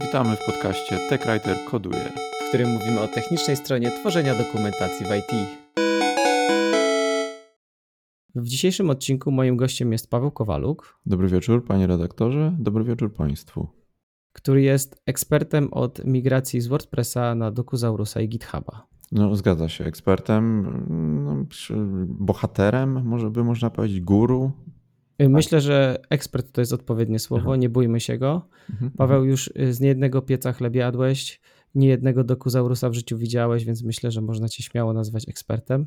Witamy w podcaście TechWriter Koduje, w którym mówimy o technicznej stronie tworzenia dokumentacji w IT. W dzisiejszym odcinku moim gościem jest Paweł Kowaluk. Dobry wieczór, panie redaktorze, dobry wieczór państwu. Który jest ekspertem od migracji z WordPressa na Dokuzaurusa i GitHuba. No, zgadza się, ekspertem, no, bohaterem, może by można powiedzieć, guru. Y, myślę, że ekspert to jest odpowiednie słowo, Aha. nie bójmy się go. Mhm, Paweł, mhm. już y, z niejednego pieca chleb jadłeś, niejednego dokuzaurusa w życiu widziałeś, więc myślę, że można cię śmiało nazwać ekspertem.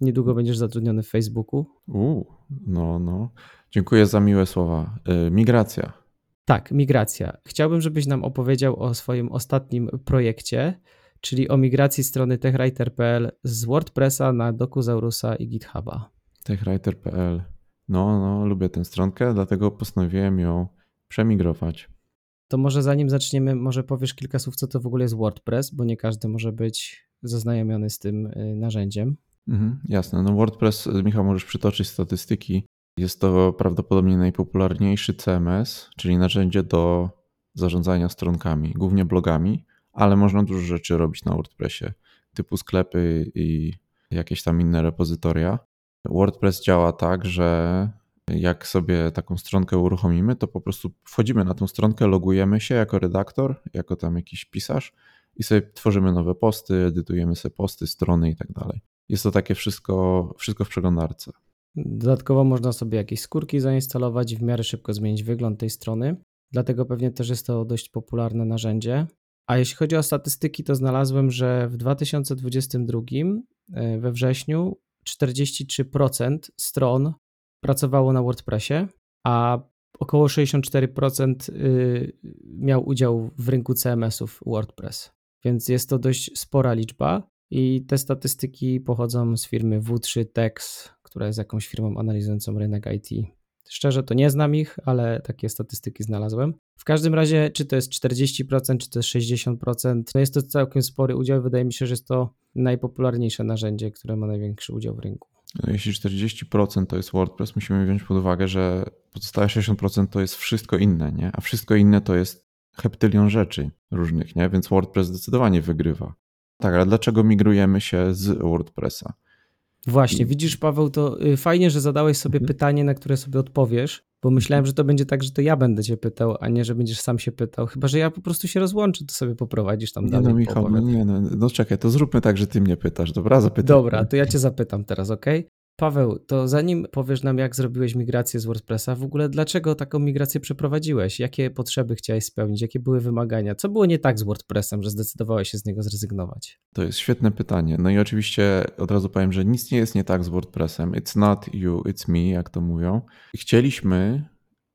Niedługo będziesz zatrudniony w Facebooku. Uuu, no, no. Dziękuję za miłe słowa. Y, migracja. Tak, migracja. Chciałbym, żebyś nam opowiedział o swoim ostatnim projekcie, czyli o migracji strony techwriter.pl z WordPressa na Dokuzaurusa i GitHuba. Techwriter.pl. No, no, lubię tę stronkę, dlatego postanowiłem ją przemigrować. To może zanim zaczniemy, może powiesz kilka słów, co to w ogóle jest WordPress, bo nie każdy może być zaznajomiony z tym y, narzędziem. Mhm, jasne. No WordPress, y, Michał, możesz przytoczyć statystyki. Jest to prawdopodobnie najpopularniejszy CMS, czyli narzędzie do zarządzania stronkami, głównie blogami, ale można dużo rzeczy robić na WordPressie, typu sklepy i jakieś tam inne repozytoria. WordPress działa tak, że jak sobie taką stronkę uruchomimy, to po prostu wchodzimy na tą stronkę, logujemy się jako redaktor, jako tam jakiś pisarz i sobie tworzymy nowe posty, edytujemy sobie posty, strony i tak dalej. Jest to takie wszystko, wszystko w przeglądarce. Dodatkowo można sobie jakieś skórki zainstalować i w miarę szybko zmienić wygląd tej strony. Dlatego pewnie też jest to dość popularne narzędzie. A jeśli chodzi o statystyki, to znalazłem, że w 2022 e, we wrześniu 43% stron pracowało na WordPressie, a około 64% y, miał udział w rynku CMS-ów WordPress. Więc jest to dość spora liczba i te statystyki pochodzą z firmy W3 Tex, która jest jakąś firmą analizującą rynek IT. Szczerze to nie znam ich, ale takie statystyki znalazłem. W każdym razie, czy to jest 40%, czy to jest 60%, to jest to całkiem spory udział. Wydaje mi się, że jest to najpopularniejsze narzędzie, które ma największy udział w rynku. No, jeśli 40% to jest WordPress, musimy wziąć pod uwagę, że pozostałe 60% to jest wszystko inne, nie? a wszystko inne to jest heptylion rzeczy różnych, nie? więc WordPress zdecydowanie wygrywa. Tak, ale dlaczego migrujemy się z WordPressa? Właśnie, widzisz Paweł, to y, fajnie, że zadałeś sobie mhm. pytanie, na które sobie odpowiesz, bo myślałem, że to będzie tak, że to ja będę cię pytał, a nie, że będziesz sam się pytał. Chyba, że ja po prostu się rozłączę, to sobie poprowadzisz tam nie dalej. No Michał, no nie, no, no czekaj, to zróbmy tak, że ty mnie pytasz, dobra? Zapytam. Dobra, to ja cię zapytam teraz, ok? Paweł, to zanim powiesz nam, jak zrobiłeś migrację z WordPressa, w ogóle dlaczego taką migrację przeprowadziłeś? Jakie potrzeby chciałeś spełnić? Jakie były wymagania? Co było nie tak z WordPressem, że zdecydowałeś się z niego zrezygnować? To jest świetne pytanie. No i oczywiście od razu powiem, że nic nie jest nie tak z WordPressem. It's not you, it's me, jak to mówią. Chcieliśmy,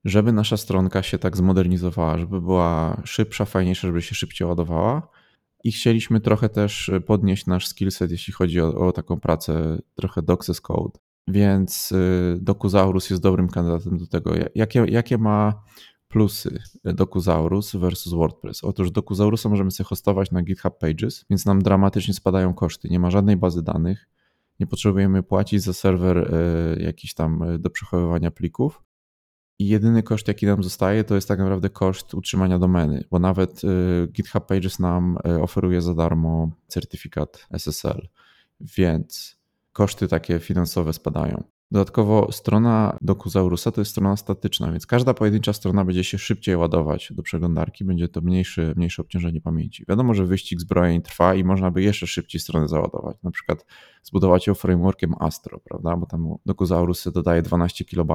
żeby nasza stronka się tak zmodernizowała, żeby była szybsza, fajniejsza, żeby się szybciej ładowała i chcieliśmy trochę też podnieść nasz skillset, jeśli chodzi o, o taką pracę trochę Doxes Code. Więc y, Dokuzaurus jest dobrym kandydatem do tego. Jakie, jakie ma plusy Dokuzaurus versus WordPress? Otóż Dokuzaurusa możemy sobie hostować na GitHub Pages, więc nam dramatycznie spadają koszty. Nie ma żadnej bazy danych, nie potrzebujemy płacić za serwer jakiś tam do przechowywania plików. I jedyny koszt, jaki nam zostaje, to jest tak naprawdę koszt utrzymania domeny, bo nawet y, GitHub Pages nam y, oferuje za darmo certyfikat SSL, więc koszty takie finansowe spadają. Dodatkowo strona Dokuzaurusa to jest strona statyczna, więc każda pojedyncza strona będzie się szybciej ładować do przeglądarki, będzie to mniejsze, mniejsze obciążenie pamięci. Wiadomo, że wyścig zbrojeń trwa i można by jeszcze szybciej stronę załadować. Na przykład zbudować ją frameworkiem Astro, prawda? Bo tam Dokuzaurus dodaje 12 KB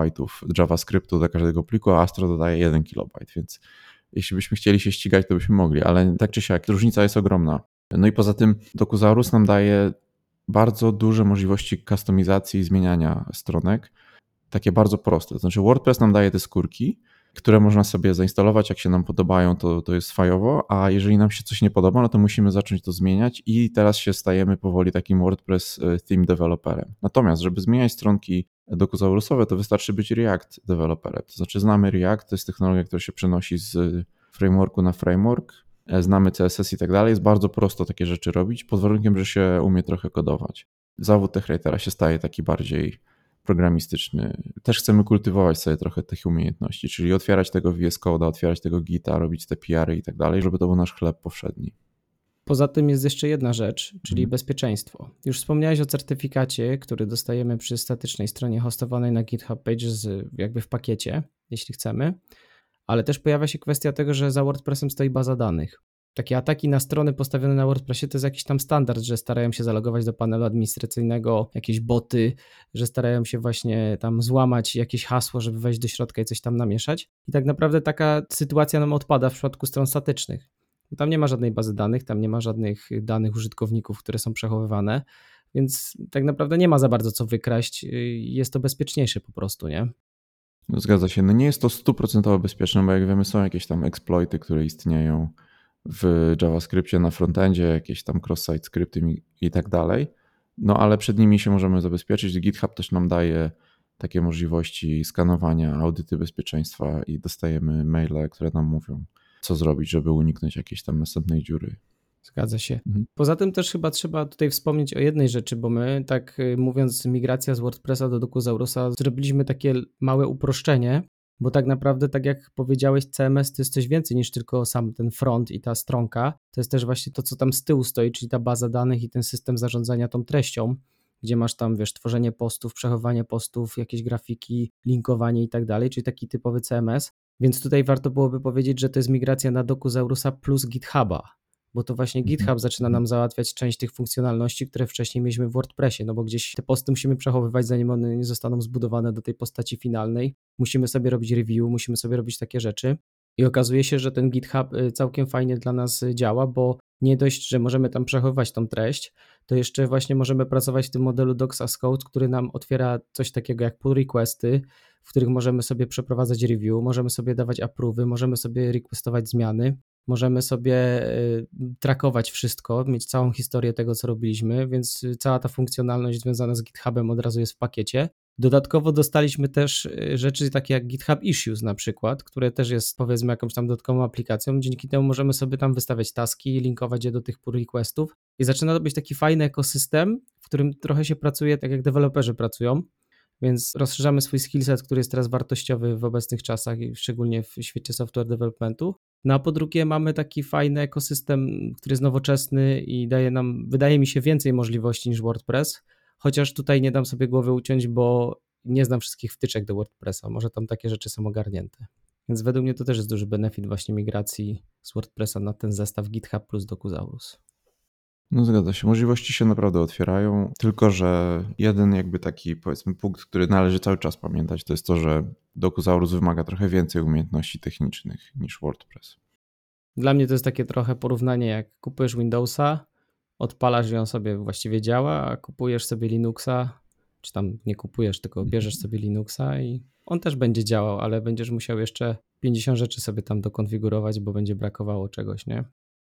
JavaScriptu do każdego pliku, a Astro dodaje 1 KB, więc jeśli byśmy chcieli się ścigać, to byśmy mogli, ale tak czy siak, różnica jest ogromna. No i poza tym Dokuzaurus nam daje bardzo duże możliwości kustomizacji i zmieniania stronek, takie bardzo proste. To znaczy WordPress nam daje te skórki, które można sobie zainstalować, jak się nam podobają, to, to jest fajowo, a jeżeli nam się coś nie podoba, no to musimy zacząć to zmieniać i teraz się stajemy powoli takim WordPress e, theme developerem. Natomiast, żeby zmieniać stronki dokuzaurusowe, to wystarczy być React developerem. To znaczy znamy React, to jest technologia, która się przenosi z frameworku na framework, znamy CSS i tak dalej, jest bardzo prosto takie rzeczy robić, pod warunkiem, że się umie trochę kodować. Zawód tech writera się staje taki bardziej programistyczny. Też chcemy kultywować sobie trochę tych umiejętności, czyli otwierać tego VS Code'a, otwierać tego Gita, robić te PR-y i tak dalej, żeby to był nasz chleb powszedni. Poza tym jest jeszcze jedna rzecz, czyli Mhm. bezpieczeństwo. Już wspomniałeś o certyfikacie, który dostajemy przy statycznej stronie hostowanej na GitHub Pages, jakby w pakiecie, jeśli chcemy, ale też pojawia się kwestia tego, że za WordPressem stoi baza danych. Takie ataki na strony postawione na WordPressie to jest jakiś tam standard, że starają się zalogować do panelu administracyjnego jakieś boty, że starają się właśnie tam złamać jakieś hasło, żeby wejść do środka i coś tam namieszać. I tak naprawdę taka sytuacja nam odpada w przypadku stron statycznych. Tam nie ma żadnej bazy danych, tam nie ma żadnych danych użytkowników, które są przechowywane, więc tak naprawdę nie ma za bardzo co wykraść. Jest to bezpieczniejsze po prostu, nie? Zgadza się. No nie jest to stuprocentowo bezpieczne, bo jak wiemy, są jakieś tam exploity, które istnieją w JavaScriptie na frontendzie, jakieś tam cross-site skrypty i tak dalej. No ale przed nimi się możemy zabezpieczyć. GitHub też nam daje takie możliwości skanowania, audyty bezpieczeństwa i dostajemy maile, które nam mówią, co zrobić, żeby uniknąć jakiejś tam następnej dziury. Zgadza się. Mhm. Poza tym też chyba trzeba tutaj wspomnieć o jednej rzeczy, bo my, tak y, mówiąc, migracja z WordPressa do Dokuzaurusa, zrobiliśmy takie małe uproszczenie, bo tak naprawdę, tak jak powiedziałeś, CMS to jest coś więcej niż tylko sam ten front i ta stronka. To jest też właśnie to, co tam z tyłu stoi, czyli ta baza danych i ten system zarządzania tą treścią, gdzie masz tam, wiesz, tworzenie postów, przechowywanie postów, jakieś grafiki, linkowanie i tak dalej, czyli taki typowy CMS. Więc tutaj warto byłoby powiedzieć, że to jest migracja na Dokuzaurusa plus GitHuba, bo to właśnie Mhm. GitHub zaczyna nam załatwiać część tych funkcjonalności, które wcześniej mieliśmy w WordPressie, no bo gdzieś te posty musimy przechowywać, zanim one nie zostaną zbudowane do tej postaci finalnej. Musimy sobie robić review, musimy sobie robić takie rzeczy. I okazuje się, że ten GitHub y, całkiem fajnie dla nas y, działa, bo nie dość, że możemy tam przechowywać tą treść, to jeszcze właśnie możemy pracować w tym modelu Docs as Code, który nam otwiera coś takiego jak pull requesty, w których możemy sobie przeprowadzać review, możemy sobie dawać approve'y, możemy sobie requestować zmiany, możemy sobie y, trackować wszystko, mieć całą historię tego, co robiliśmy, więc cała ta funkcjonalność związana z GitHubem od razu jest w pakiecie. Dodatkowo dostaliśmy też y, rzeczy takie jak GitHub Issues na przykład, które też jest powiedzmy jakąś tam dodatkową aplikacją. Dzięki temu możemy sobie tam wystawiać taski, linkować je do tych pull requestów i zaczyna to być taki fajny ekosystem, w którym trochę się pracuje tak jak deweloperzy pracują, więc rozszerzamy swój skillset, który jest teraz wartościowy w obecnych czasach i szczególnie w świecie software developmentu. No a po drugie mamy taki fajny ekosystem, który jest nowoczesny i daje nam, wydaje mi się, więcej możliwości niż WordPress, chociaż tutaj nie dam sobie głowy uciąć, bo nie znam wszystkich wtyczek do WordPressa, może tam takie rzeczy są ogarnięte. Więc według mnie to też jest duży benefit właśnie migracji z WordPressa na ten zestaw GitHub plus Docusaurus. No zgadza się, możliwości się naprawdę otwierają, tylko że jeden jakby taki powiedzmy punkt, który należy cały czas pamiętać, to jest to, że Dokusaurus wymaga trochę więcej umiejętności technicznych niż WordPress. Dla mnie to jest takie trochę porównanie, jak kupujesz Windowsa, odpalasz i on sobie właściwie działa, a kupujesz sobie Linuxa, czy tam nie kupujesz, tylko bierzesz sobie Linuxa i on też będzie działał, ale będziesz musiał jeszcze 50 rzeczy sobie tam dokonfigurować, bo będzie brakowało czegoś, nie?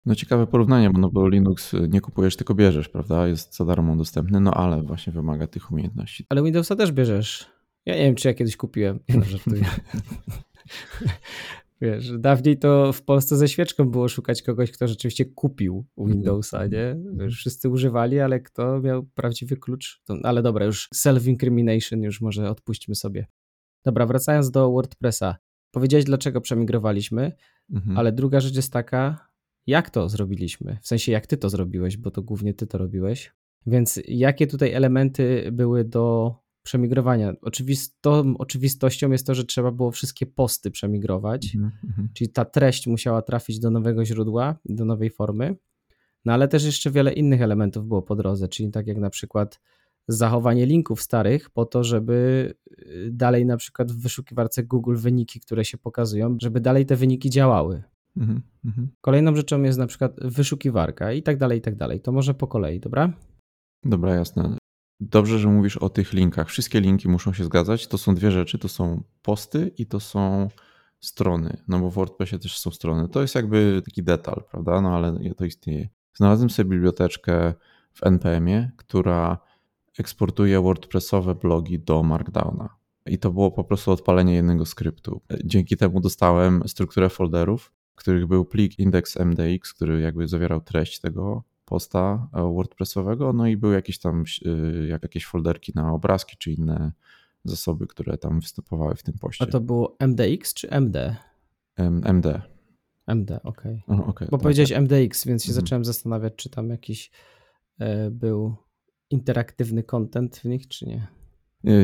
No ciekawe porównanie, bo, no bo Linux nie kupujesz, tylko bierzesz, prawda? Jest za darmo dostępny, no ale właśnie wymaga tych umiejętności. Ale Windowsa też bierzesz. Ja nie wiem, czy ja kiedyś kupiłem. No, żartuję. Wiesz, dawniej to w Polsce ze świeczką było szukać kogoś, kto rzeczywiście kupił Windowsa, nie? Wiesz, wszyscy używali, ale kto miał prawdziwy klucz? To, ale dobra, już self-incrimination już może odpuśćmy sobie. Dobra, wracając do WordPressa. Powiedziałeś, dlaczego przemigrowaliśmy, Mhm. ale druga rzecz jest taka, jak to zrobiliśmy? W sensie, jak ty to zrobiłeś, bo to głównie ty to robiłeś. Więc jakie tutaj elementy były do przemigrowania? Oczywistą oczywistością jest to, że trzeba było wszystkie posty przemigrować, Mhm, mhm. czyli ta treść musiała trafić do nowego źródła, do nowej formy. No ale też jeszcze wiele innych elementów było po drodze, czyli tak jak na przykład zachowanie linków starych po to, żeby y, dalej na przykład w wyszukiwarce Google wyniki, które się pokazują, żeby dalej te wyniki działały. Mhm. Kolejną rzeczą jest na przykład wyszukiwarka i tak dalej, i tak dalej. To może po kolei, dobra? Dobra, jasne. Dobrze, że mówisz o tych linkach. Wszystkie linki muszą się zgadzać. To są dwie rzeczy, to są posty i to są strony, no bo w WordPressie też są strony. To jest jakby taki detal, prawda? No ale to istnieje. Znalazłem sobie biblioteczkę w NPM-ie, która eksportuje WordPressowe blogi do Markdowna. I to było po prostu odpalenie jednego skryptu. Dzięki temu dostałem strukturę folderów, w których był plik index.mdx, który jakby zawierał treść tego posta e, WordPressowego, no i były jakieś tam y, jak jakieś folderki na obrazki czy inne zasoby, które tam występowały w tym poście. A to było MDX czy MD? MD. MD, okej. Okay. okay, Bo tak, powiedziałeś tak. MDX, więc się mhm. zacząłem zastanawiać, czy tam jakiś e, był interaktywny content w nich, czy nie.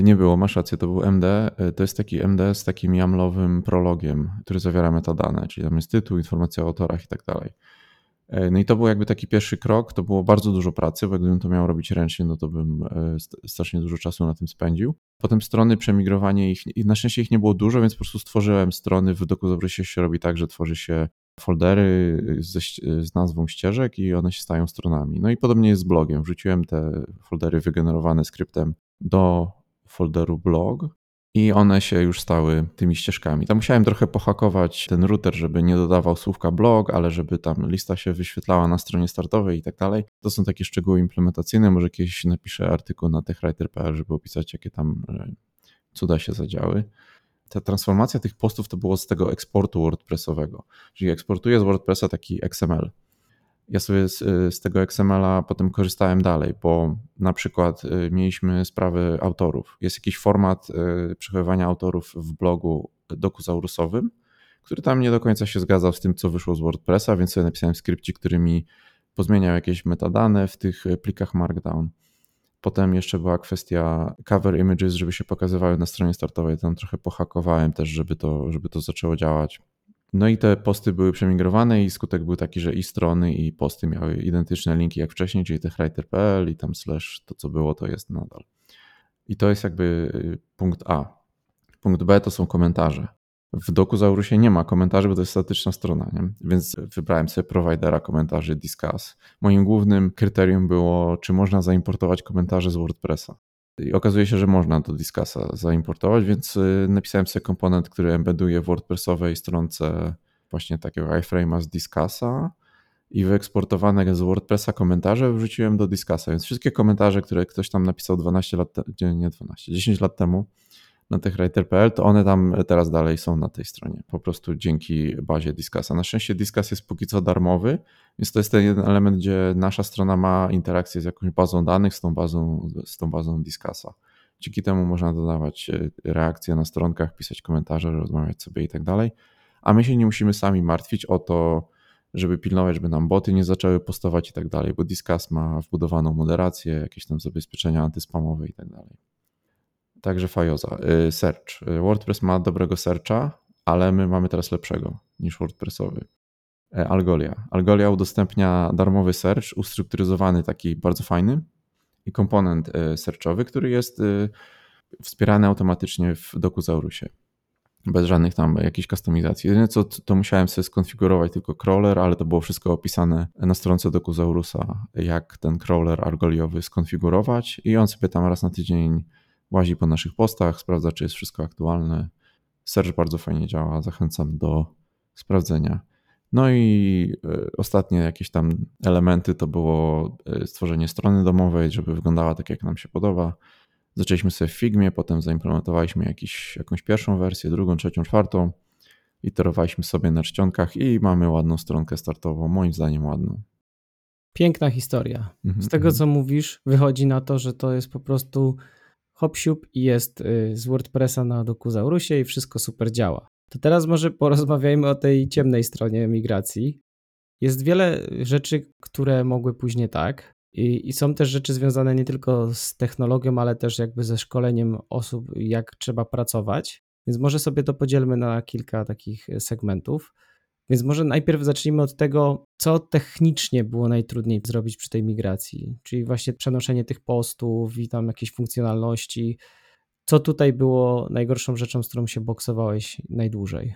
Nie było, masz rację, to był MD. E, to jest taki MD z takim YAMLowym prologiem, który zawiera metadane, czyli tam jest tytuł, informacja o autorach i tak dalej. E, no i to był jakby taki pierwszy krok, to było bardzo dużo pracy, bo gdybym to miał robić ręcznie, no to bym e, strasznie dużo czasu na tym spędził. Potem strony, przemigrowanie ich, na szczęście ich nie było dużo, więc po prostu stworzyłem strony, w DocuZaurusie się robi tak, że tworzy się foldery ze, z nazwą ścieżek i one się stają stronami. No i podobnie jest z blogiem. Wrzuciłem te foldery wygenerowane skryptem do folderu blog i one się już stały tymi ścieżkami. Tam musiałem trochę pohakować ten router, żeby nie dodawał słówka blog, ale żeby tam lista się wyświetlała na stronie startowej i tak dalej. To są takie szczegóły implementacyjne. Może kiedyś napiszę artykuł na techwriter.pl, żeby opisać, jakie tam e, cuda się zadziały. Ta transformacja tych postów to było z tego eksportu WordPressowego. Czyli eksportuję z WordPressa taki XML ja sobie z, z tego XML-a potem korzystałem dalej, bo na przykład y, mieliśmy sprawy autorów. Jest jakiś format y, przechowywania autorów w blogu dokuzaurusowym, który tam nie do końca się zgadzał z tym, co wyszło z WordPressa, więc sobie napisałem skrypci, który mi pozmieniał jakieś metadane w tych plikach Markdown. Potem jeszcze była kwestia cover images, żeby się pokazywały na stronie startowej. Tam trochę pohakowałem też, żeby to, żeby to zaczęło działać. No i te posty były przemigrowane i skutek był taki, że i strony i posty miały identyczne linki jak wcześniej, czyli techwriter.pl i tam slash to co było to jest nadal. I to jest jakby y, punkt A. Punkt B to są komentarze. W DocuZaurusie nie ma komentarzy, bo to jest statyczna strona, nie? więc wybrałem sobie providera komentarzy Discuss. Moim głównym kryterium było, czy można zaimportować komentarze z WordPressa. I okazuje się, że można do Discasa zaimportować, więc y, napisałem sobie komponent, który embeduje w WordPressowej stronce właśnie takiego iframe'a z Discasa i wyeksportowane z WordPressa komentarze wrzuciłem do Discasa. Więc wszystkie komentarze, które ktoś tam napisał 12 lat, nie, nie 12, 10 lat temu na techwriter.pl, to one tam teraz dalej są na tej stronie. Po prostu dzięki bazie Discasa. Na szczęście Discas jest póki co darmowy, więc to jest ten jeden element, gdzie nasza strona ma interakcję z jakąś bazą danych, z tą bazą, z tą bazą Discasa. Dzięki temu można dodawać e, reakcje na stronkach, pisać komentarze, rozmawiać sobie i tak dalej. A my się nie musimy sami martwić o to, żeby pilnować, żeby nam boty nie zaczęły postować i tak dalej, bo Discuss ma wbudowaną moderację, jakieś tam zabezpieczenia antyspamowe i tak dalej. Także Fajoza. Y, search. Y, WordPress ma dobrego searcha, ale my mamy teraz lepszego niż WordPressowy. E, Algolia. Algolia udostępnia darmowy search, ustrukturyzowany, taki bardzo fajny i komponent y, searchowy, który jest wspierany automatycznie w DocuZaurusie. Bez żadnych tam jakichś kustomizacji. Jedyne co, to musiałem sobie skonfigurować tylko crawler, ale to było wszystko opisane na stronce DocuZaurusa, jak ten crawler argoliowy skonfigurować i on sobie tam raz na tydzień łazi po naszych postach, sprawdza, czy jest wszystko aktualne. Search bardzo fajnie działa, zachęcam do sprawdzenia. No i e, ostatnie jakieś tam elementy to było e, stworzenie strony domowej, żeby wyglądała tak, jak nam się podoba. Zaczęliśmy sobie w Figmie, potem zaimplementowaliśmy jakiś, jakąś pierwszą wersję, drugą, trzecią, czwartą. Iterowaliśmy sobie na czcionkach i mamy ładną stronkę startową, moim zdaniem ładną. Piękna historia. Mhm, Z tego, mhm. co mówisz, wychodzi na to, że to jest po prostu hop i jest y, z WordPressa na DocuZaurusie i wszystko super działa. To teraz może porozmawiajmy o tej ciemnej stronie migracji. Jest wiele rzeczy, które mogły pójść nie tak. I, I, są też rzeczy związane nie tylko z technologią, ale też jakby ze szkoleniem osób, jak trzeba pracować. Więc może sobie to podzielmy na kilka takich segmentów. Więc może najpierw zacznijmy od tego, co technicznie było najtrudniej zrobić przy tej migracji, czyli właśnie przenoszenie tych postów i tam jakieś funkcjonalności. Co tutaj było najgorszą rzeczą, z którą się boksowałeś najdłużej?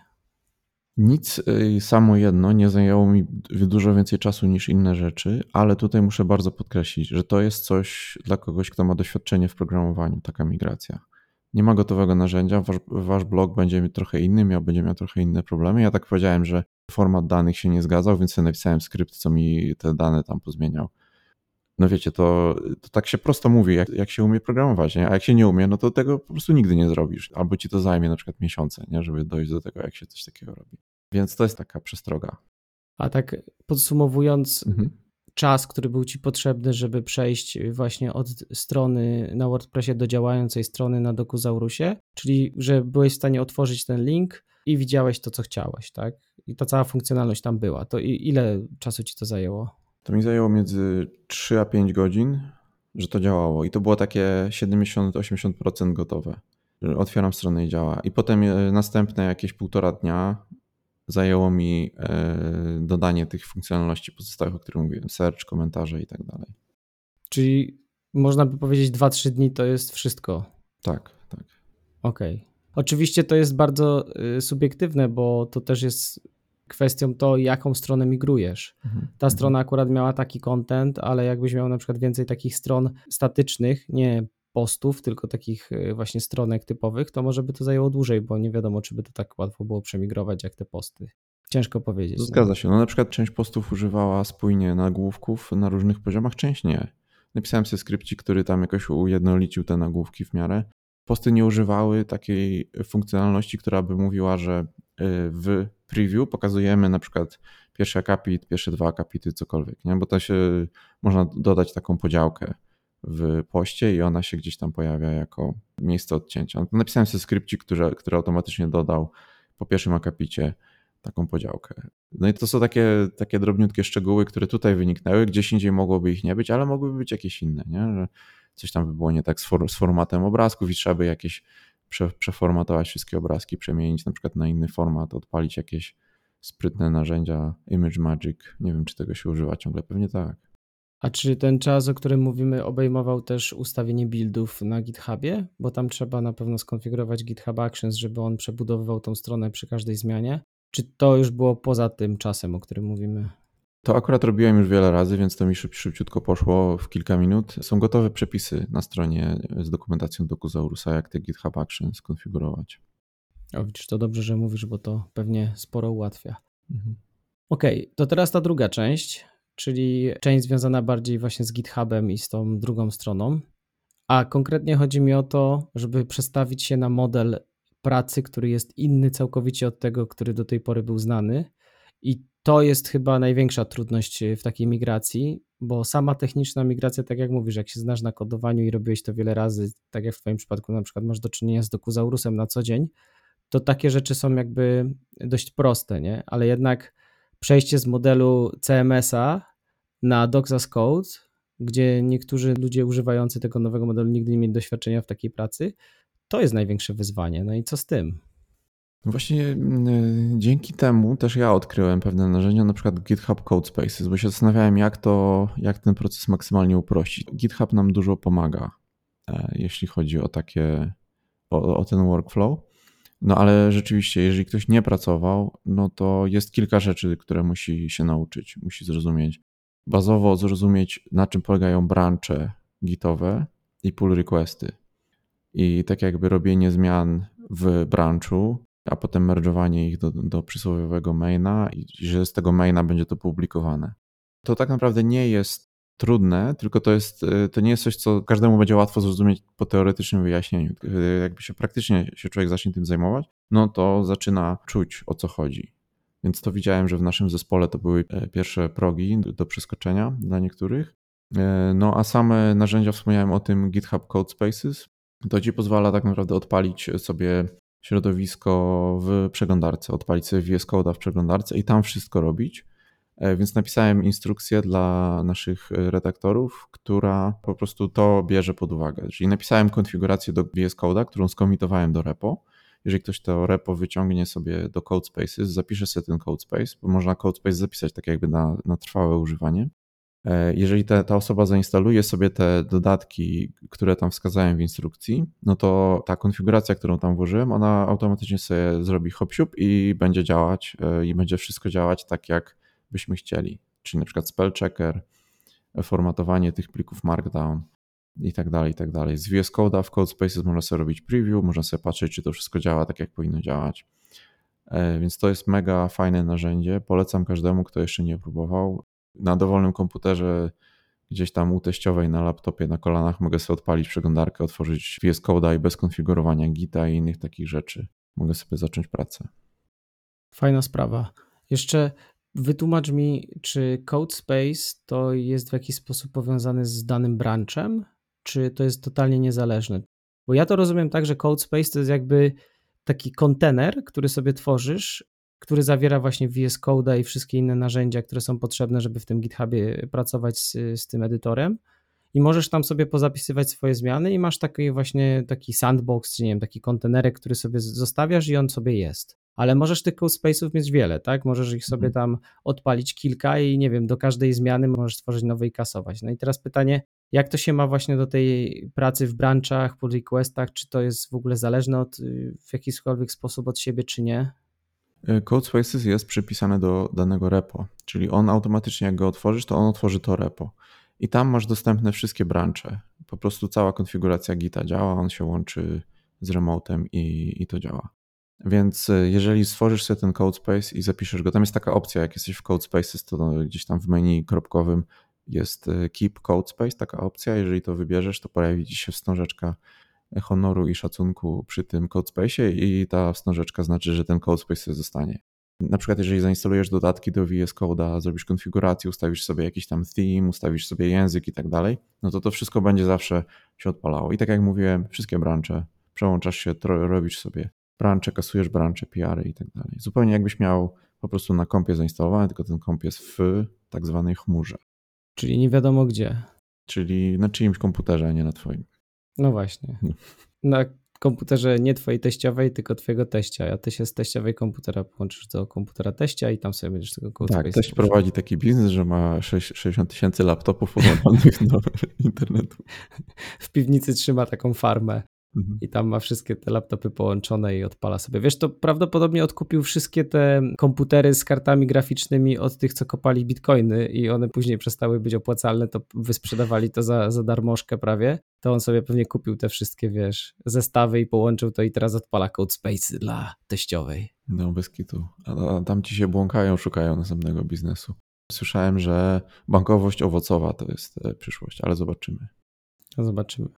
Nic y, samo jedno nie zajęło mi dużo więcej czasu niż inne rzeczy, ale tutaj muszę bardzo podkreślić, że to jest coś dla kogoś, kto ma doświadczenie w programowaniu, taka migracja. Nie ma gotowego narzędzia, wasz, wasz blog będzie trochę inny, miał, będzie miał trochę inne problemy. Ja tak powiedziałem, że format danych się nie zgadzał, więc sobie napisałem skrypt, co mi te dane tam pozmieniał. No wiecie, to, to tak się prosto mówi, jak, jak się umie programować, nie? a jak się nie umie, no to tego po prostu nigdy nie zrobisz. Albo ci to zajmie na przykład miesiące, nie? żeby dojść do tego, jak się coś takiego robi. Więc to jest taka przestroga. A tak podsumowując, mhm. czas, który był ci potrzebny, żeby przejść właśnie od strony na WordPressie do działającej strony na Dokuzaurusie, czyli że byłeś w stanie otworzyć ten link i widziałeś to, co chciałeś, tak? I ta cała funkcjonalność tam była. To ile czasu ci to zajęło? To mi zajęło między 3 a 5 godzin, że to działało. I to było takie 70-80% gotowe. Otwieram stronę i działa. I potem e, następne jakieś półtora dnia zajęło mi e, dodanie tych funkcjonalności pozostałych, o których mówiłem, search, komentarze i tak dalej. Czyli można by powiedzieć 2-3 dni to jest wszystko. Tak, tak. Okej. Okay. Oczywiście to jest bardzo y, subiektywne, bo to też jest kwestią to, jaką stronę migrujesz. Mhm. Ta strona akurat miała taki content, ale jakbyś miał na przykład więcej takich stron statycznych, nie postów, tylko takich y, właśnie stronek typowych, to może by to zajęło dłużej, bo nie wiadomo, czy by to tak łatwo było przemigrować jak te posty. Ciężko powiedzieć. No, zgadza się. No na przykład część postów używała spójnie nagłówków na różnych poziomach, część nie. Napisałem sobie skrypcik, który tam jakoś ujednolicił te nagłówki w miarę. Posty nie używały takiej funkcjonalności, która by mówiła, że y, w preview pokazujemy na przykład pierwszy akapit, pierwsze dwa akapity, cokolwiek, nie? bo to się można dodać taką podziałkę w poście i ona się gdzieś tam pojawia jako miejsce odcięcia. Napisałem sobie skrypcik, który, który automatycznie dodał po pierwszym akapicie taką podziałkę. No i to są takie, takie drobniutkie szczegóły, które tutaj wyniknęły, gdzieś indziej mogłoby ich nie być, ale mogłyby być jakieś inne, nie? że coś tam by było nie tak z, for, z formatem obrazków i trzeba by jakieś prze, przeformatować wszystkie obrazki, przemienić na przykład na inny format, odpalić jakieś sprytne narzędzia Image Magic. Nie wiem, czy tego się używa ciągle, pewnie tak. A czy ten czas, o którym mówimy, obejmował też ustawienie buildów na GitHubie? Bo tam trzeba na pewno skonfigurować GitHub Actions, żeby on przebudowywał tą stronę przy każdej zmianie. Czy to już było poza tym czasem, o którym mówimy? To akurat robiłem już wiele razy, więc to mi szyb, szybciutko poszło w kilka minut. Są gotowe przepisy na stronie z dokumentacją Dokuzaurusa, jak te GitHub Actions skonfigurować. O, widzisz, to dobrze, że mówisz, bo to pewnie sporo ułatwia. Mhm. Okej, okay, to teraz ta druga część, czyli część związana bardziej właśnie z GitHubem i z tą drugą stroną. A konkretnie chodzi mi o to, żeby przestawić się na model pracy, który jest inny całkowicie od tego, który do tej pory był znany. I to jest chyba największa trudność w takiej migracji, bo sama techniczna migracja, tak jak mówisz, jak się znasz na kodowaniu i robiłeś to wiele razy, tak jak w Twoim przypadku na przykład masz do czynienia z dokuzaurusem na co dzień, to takie rzeczy są jakby dość proste, nie? Ale jednak przejście z modelu CMS-a na Docs Code, gdzie niektórzy ludzie używający tego nowego modelu nigdy nie mieli doświadczenia w takiej pracy, to jest największe wyzwanie. No i co z tym? Właśnie mm, dzięki temu też ja odkryłem pewne narzędzia, na przykład GitHub Code Spaces, bo się zastanawiałem, jak to, jak ten proces maksymalnie uprościć. GitHub nam dużo pomaga, e, jeśli chodzi o takie, o, o ten workflow. No ale rzeczywiście, jeżeli ktoś nie pracował, no to jest kilka rzeczy, które musi się nauczyć, musi zrozumieć. Bazowo zrozumieć, na czym polegają brancze gitowe i pull requesty. I tak jakby robienie zmian w branchu, a potem merge'owanie ich do, do przysłowiowego maina i że z tego maina będzie to publikowane. To tak naprawdę nie jest trudne, tylko to, jest, y, to nie jest coś, co każdemu będzie łatwo zrozumieć po teoretycznym wyjaśnieniu. Jakby się praktycznie się człowiek zacznie tym zajmować, no to zaczyna czuć o co chodzi. Więc to widziałem, że w naszym zespole to były e, pierwsze progi do przeskoczenia dla niektórych. E, no a same narzędzia, wspomniałem o tym GitHub Code Spaces, to ci pozwala tak naprawdę odpalić sobie środowisko w przeglądarce, odpalić sobie VS Code w przeglądarce i tam wszystko robić. E, więc napisałem instrukcję dla naszych redaktorów, która po prostu to bierze pod uwagę. Czyli napisałem konfigurację do VS Code'a, którą skomitowałem do repo. Jeżeli ktoś to repo wyciągnie sobie do CodeSpaces, zapisze sobie ten CodeSpace, bo można CodeSpace zapisać tak jakby na, na trwałe używanie. E, jeżeli ta, ta osoba zainstaluje sobie te dodatki, które tam wskazałem w instrukcji, no to ta konfiguracja, którą tam włożyłem, ona automatycznie sobie zrobi hop i będzie działać e, i będzie wszystko działać tak, jak byśmy chcieli. Czyli na przykład spell checker, formatowanie tych plików Markdown i tak dalej, i tak dalej. Z VS Code'a w CodeSpaces można sobie robić preview, można sobie patrzeć, czy to wszystko działa tak, jak powinno działać. E, więc to jest mega fajne narzędzie. Polecam każdemu, kto jeszcze nie próbował. Na dowolnym komputerze, gdzieś tam u teściowej na laptopie, na kolanach mogę sobie odpalić przeglądarkę, otworzyć VS Code'a i bez konfigurowania Gita i innych takich rzeczy mogę sobie zacząć pracę. Fajna sprawa. Jeszcze wytłumacz mi, czy CodeSpace to jest w jakiś sposób powiązany z danym branchem, czy to jest totalnie niezależne? Bo ja to rozumiem tak, że CodeSpace to jest jakby taki kontener, który sobie tworzysz, który zawiera właśnie VS Code i wszystkie inne narzędzia, które są potrzebne, żeby w tym GitHubie pracować z, z tym edytorem. I możesz tam sobie pozapisywać swoje zmiany i masz taki właśnie taki sandbox, czy nie wiem, taki kontenerek, który sobie zostawiasz i on sobie jest. Ale możesz tych CodeSpace'ów mieć wiele, tak? Możesz ich sobie Mhm. tam odpalić kilka i nie wiem, do każdej zmiany możesz stworzyć nowe i kasować. No i teraz pytanie, jak to się ma właśnie do tej pracy w branchach, pull requestach, czy to jest w ogóle zależne od, y, w jakikolwiek sposób od siebie, czy nie? Y, CodeSpaces jest przypisany do danego repo, czyli on automatycznie jak go otworzysz, to on otworzy to repo. I tam masz dostępne wszystkie brancze. Po prostu cała konfiguracja Gita działa, on się łączy z remotem i, i to działa. Więc y, jeżeli stworzysz sobie ten CodeSpace i zapiszesz go, tam jest taka opcja, jak jesteś w CodeSpaces, to gdzieś tam w menu kropkowym jest y, Keep CodeSpace, taka opcja. Jeżeli to wybierzesz, to pojawi ci się wstążeczka honoru i szacunku przy tym CodeSpace i ta wstążeczka znaczy, że ten CodeSpace zostanie. Na przykład, jeżeli zainstalujesz dodatki do VS Code'a, zrobisz konfigurację, ustawisz sobie jakiś tam theme, ustawisz sobie język i tak dalej, no to to wszystko będzie zawsze się odpalało. I tak jak mówiłem, wszystkie brancze, przełączasz się, robisz sobie brancze, kasujesz brancze, PR i tak dalej. Zupełnie jakbyś miał po prostu na kompie zainstalowane, tylko ten komp jest w tak zwanej chmurze, Czyli nie wiadomo gdzie. czyli na czyimś komputerze, a nie na twoim. No właśnie. Na komputerze nie twojej teściowej, tylko twojego teścia, a ty się z teściowej komputera połączysz do komputera teścia i tam sobie będziesz tego CodeSpace'a Tak, teść prowadzi taki biznes, że ma sześć- 60 tysięcy laptopów podłączonych do internetu. W piwnicy trzyma taką farmę Mhm. i tam ma wszystkie te laptopy połączone i odpala sobie. Wiesz, to prawdopodobnie odkupił wszystkie te komputery z kartami graficznymi od tych, co kopali bitcoiny i one później przestały być opłacalne, to wysprzedawali to za, za darmożkę prawie. To on sobie pewnie kupił te wszystkie, wiesz, zestawy i połączył to i teraz odpala CodeSpace dla teściowej. No bez kitu. A, tam ci się błąkają, szukają następnego biznesu. Słyszałem, że bankowość owocowa to jest e, przyszłość, ale zobaczymy. No zobaczymy.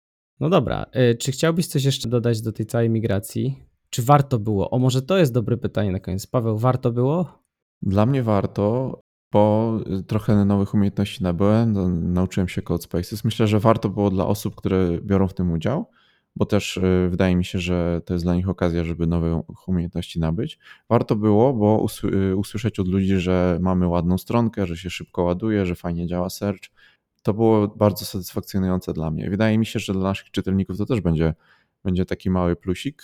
No dobra, y, czy chciałbyś coś jeszcze dodać do tej całej migracji? Czy warto było? O, może to jest dobre pytanie na koniec. Paweł, warto było? Dla mnie warto, bo trochę nowych umiejętności nabyłem, no, nauczyłem się Code Spaces. Myślę, że warto było dla osób, które biorą w tym udział, bo też y, wydaje mi się, że to jest dla nich okazja, żeby nowe umiejętności nabyć. Warto było, bo usły- y, usłyszeć od ludzi, że mamy ładną stronkę, że się szybko ładuje, że fajnie działa search. To było bardzo satysfakcjonujące dla mnie. Wydaje mi się, że dla naszych czytelników to też będzie, będzie taki mały plusik.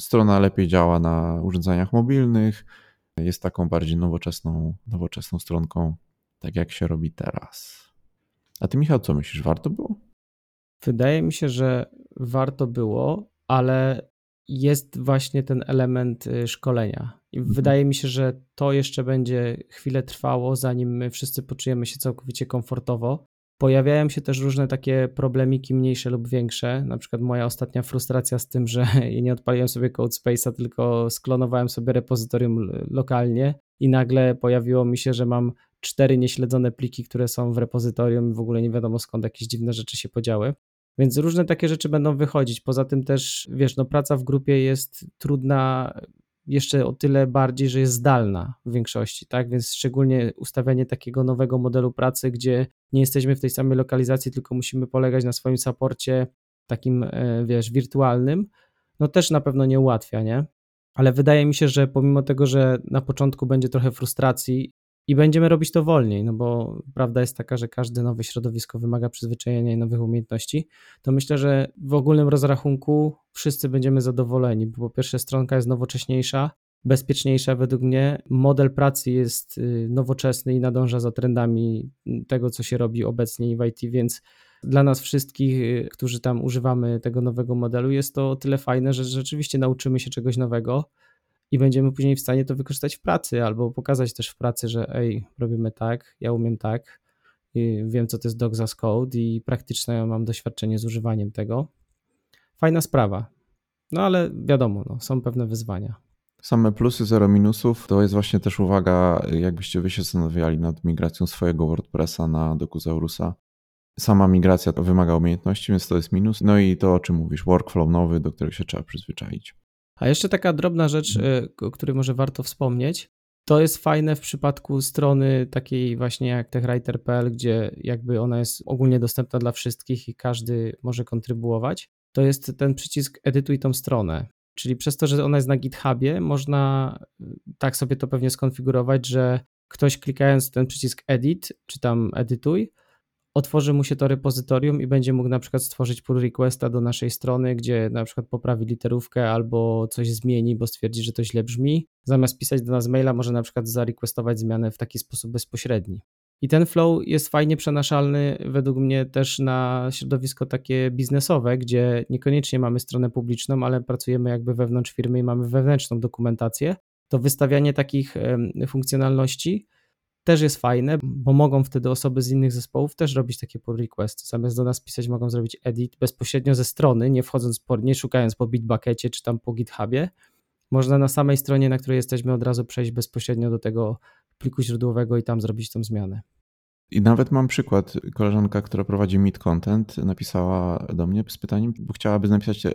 Strona lepiej działa na urządzeniach mobilnych, jest taką bardziej nowoczesną, nowoczesną stronką, tak jak się robi teraz. A ty, Michał, co myślisz? Warto było? Wydaje mi się, że warto było, ale jest właśnie ten element y, szkolenia. I Mhm. wydaje mi się, że to jeszcze będzie chwilę trwało, zanim my wszyscy poczujemy się całkowicie komfortowo. Pojawiają się też różne takie problemiki mniejsze lub większe. Na przykład moja ostatnia frustracja z tym, że nie odpaliłem sobie CodeSpace'a, tylko sklonowałem sobie repozytorium lokalnie i nagle pojawiło mi się, że mam cztery nieśledzone pliki, które są w repozytorium i w ogóle nie wiadomo skąd jakieś dziwne rzeczy się podziały. Więc różne takie rzeczy będą wychodzić. Poza tym też, wiesz, no praca w grupie jest trudna jeszcze o tyle bardziej, że jest zdalna w większości, tak? Więc szczególnie ustawianie takiego nowego modelu pracy, gdzie nie jesteśmy w tej samej lokalizacji, tylko musimy polegać na swoim saporcie takim, e, wiesz, wirtualnym, no też na pewno nie ułatwia, nie? Ale wydaje mi się, że pomimo tego, że na początku będzie trochę frustracji i będziemy robić to wolniej, no bo prawda jest taka, że każde nowe środowisko wymaga przyzwyczajenia i nowych umiejętności, to myślę, że w ogólnym rozrachunku wszyscy będziemy zadowoleni, bo po pierwsze stronka jest nowocześniejsza, bezpieczniejsza według mnie, model pracy jest y, nowoczesny i nadąża za trendami tego, co się robi obecnie w IT, więc dla nas wszystkich, y, którzy tam używamy tego nowego modelu, jest to o tyle fajne, że rzeczywiście nauczymy się czegoś nowego i będziemy później w stanie to wykorzystać w pracy albo pokazać też w pracy, że ej, robimy tak, ja umiem tak, wiem co to jest Dogs as Code i praktyczne mam doświadczenie z używaniem tego. Fajna sprawa. No ale wiadomo, no, są pewne wyzwania. Same plusy, zero minusów. To jest właśnie też uwaga, jakbyście wy się zastanawiali nad migracją swojego WordPressa na Dokuzaurusa. Sama migracja to wymaga umiejętności, więc to jest minus. No i to, o czym mówisz, workflow nowy, do którego się trzeba przyzwyczaić. A jeszcze taka drobna rzecz, y, o której może warto wspomnieć, To jest fajne w przypadku strony takiej właśnie jak techwriter.pl, gdzie jakby ona jest ogólnie dostępna dla wszystkich i każdy może kontrybuować. To jest ten przycisk edytuj tą stronę. Czyli przez to, że ona jest na GitHubie, można tak sobie to pewnie skonfigurować, że ktoś klikając ten przycisk edit, czy tam edytuj, otworzy mu się to repozytorium i będzie mógł na przykład stworzyć pull requesta do naszej strony, gdzie na przykład poprawi literówkę albo coś zmieni, bo stwierdzi, że to źle brzmi. Zamiast pisać do nas maila, może na przykład zarequestować zmianę w taki sposób bezpośredni. I ten flow jest fajnie przenaszalny według mnie też na środowisko takie biznesowe, gdzie niekoniecznie mamy stronę publiczną, ale pracujemy jakby wewnątrz firmy i mamy wewnętrzną dokumentację. To wystawianie takich funkcjonalności też jest fajne, bo mogą wtedy osoby z innych zespołów też robić takie pull requesty. Zamiast do nas pisać, mogą zrobić edit bezpośrednio ze strony, nie wchodząc, po, nie szukając po Bitbuckecie czy tam po GitHubie. Można na samej stronie, na której jesteśmy, od razu przejść bezpośrednio do tego pliku źródłowego i tam zrobić tą zmianę. I nawet mam przykład. Koleżanka, która prowadzi Meet Content, napisała do mnie z pytaniem, bo chciałaby napisać e,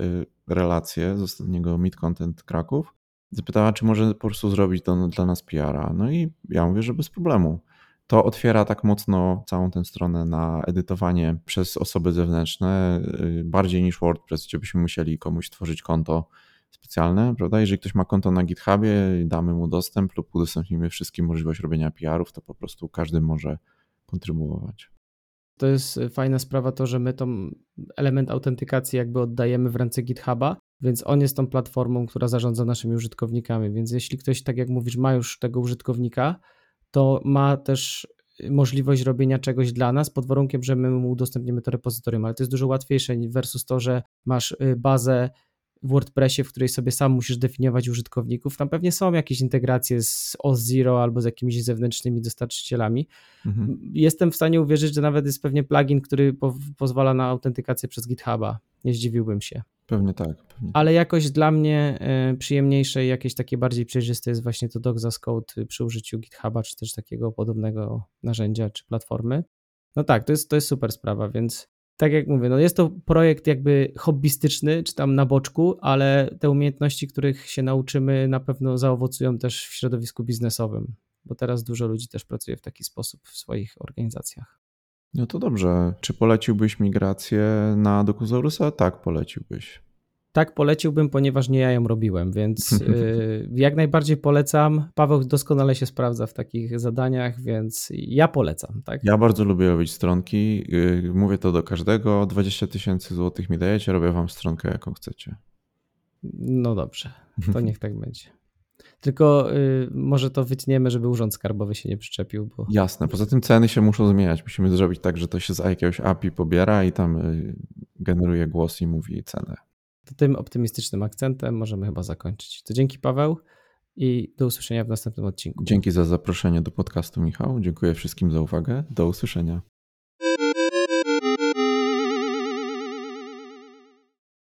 relację z ostatniego Meet Content Kraków Zapytała, czy może po prostu zrobić to dla nas PR-a. No i ja mówię, że bez problemu. To otwiera tak mocno całą tę stronę na edytowanie przez osoby zewnętrzne, y, bardziej niż WordPress, gdzie byśmy musieli komuś tworzyć konto specjalne, prawda? Jeżeli ktoś ma konto na GitHubie, damy mu dostęp lub udostępnimy wszystkim możliwość robienia PR-ów, to po prostu każdy może kontrybuować. To jest fajna sprawa to, że my tą element autentykacji jakby oddajemy w ręce GitHuba, więc on jest tą platformą, która zarządza naszymi użytkownikami. Więc jeśli ktoś, tak jak mówisz, ma już tego użytkownika, to ma też możliwość robienia czegoś dla nas pod warunkiem, że my mu udostępnimy to repozytorium, ale to jest dużo łatwiejsze versus to, że masz y, bazę w WordPressie, w której sobie sam musisz definiować użytkowników. Tam pewnie są jakieś integracje z Ozero albo z jakimiś zewnętrznymi dostarczycielami. Mhm. Jestem w stanie uwierzyć, że nawet jest pewnie plugin, który po pozwala na autentykację przez GitHuba. Nie zdziwiłbym się. Pewnie tak. Pewnie. Ale jakoś dla mnie y, przyjemniejsze i jakieś takie bardziej przejrzyste jest właśnie to Doxas Code przy użyciu GitHuba, czy też takiego podobnego narzędzia, czy platformy. No tak, to jest, to jest super sprawa, więc tak jak mówię, no jest to projekt jakby hobbystyczny, czy tam na boczku, ale te umiejętności, których się nauczymy, na pewno zaowocują też w środowisku biznesowym, bo teraz dużo ludzi też pracuje w taki sposób w swoich organizacjach. No to dobrze. Czy poleciłbyś migrację na Dokuzaurusa? Tak, poleciłbyś. Tak, poleciłbym, ponieważ nie ja ją robiłem, więc y, jak najbardziej polecam. Paweł doskonale się sprawdza w takich zadaniach, więc ja polecam. Tak? Ja bardzo lubię robić stronki. Y, mówię to do każdego. 20 tysięcy złotych mi dajecie, robię wam stronkę, jaką chcecie. No dobrze, to niech tak będzie. Tylko y, może to wytniemy, żeby urząd skarbowy się nie przyczepił. Bo... Jasne. Poza tym ceny się muszą zmieniać. Musimy zrobić tak, że to się z jakiegoś API pobiera i tam y, generuje głos i mówi cenę. To tym optymistycznym akcentem możemy chyba zakończyć. To dzięki Paweł i do usłyszenia w następnym odcinku. Dzięki za zaproszenie do podcastu, Michał. Dziękuję wszystkim za uwagę. Do usłyszenia.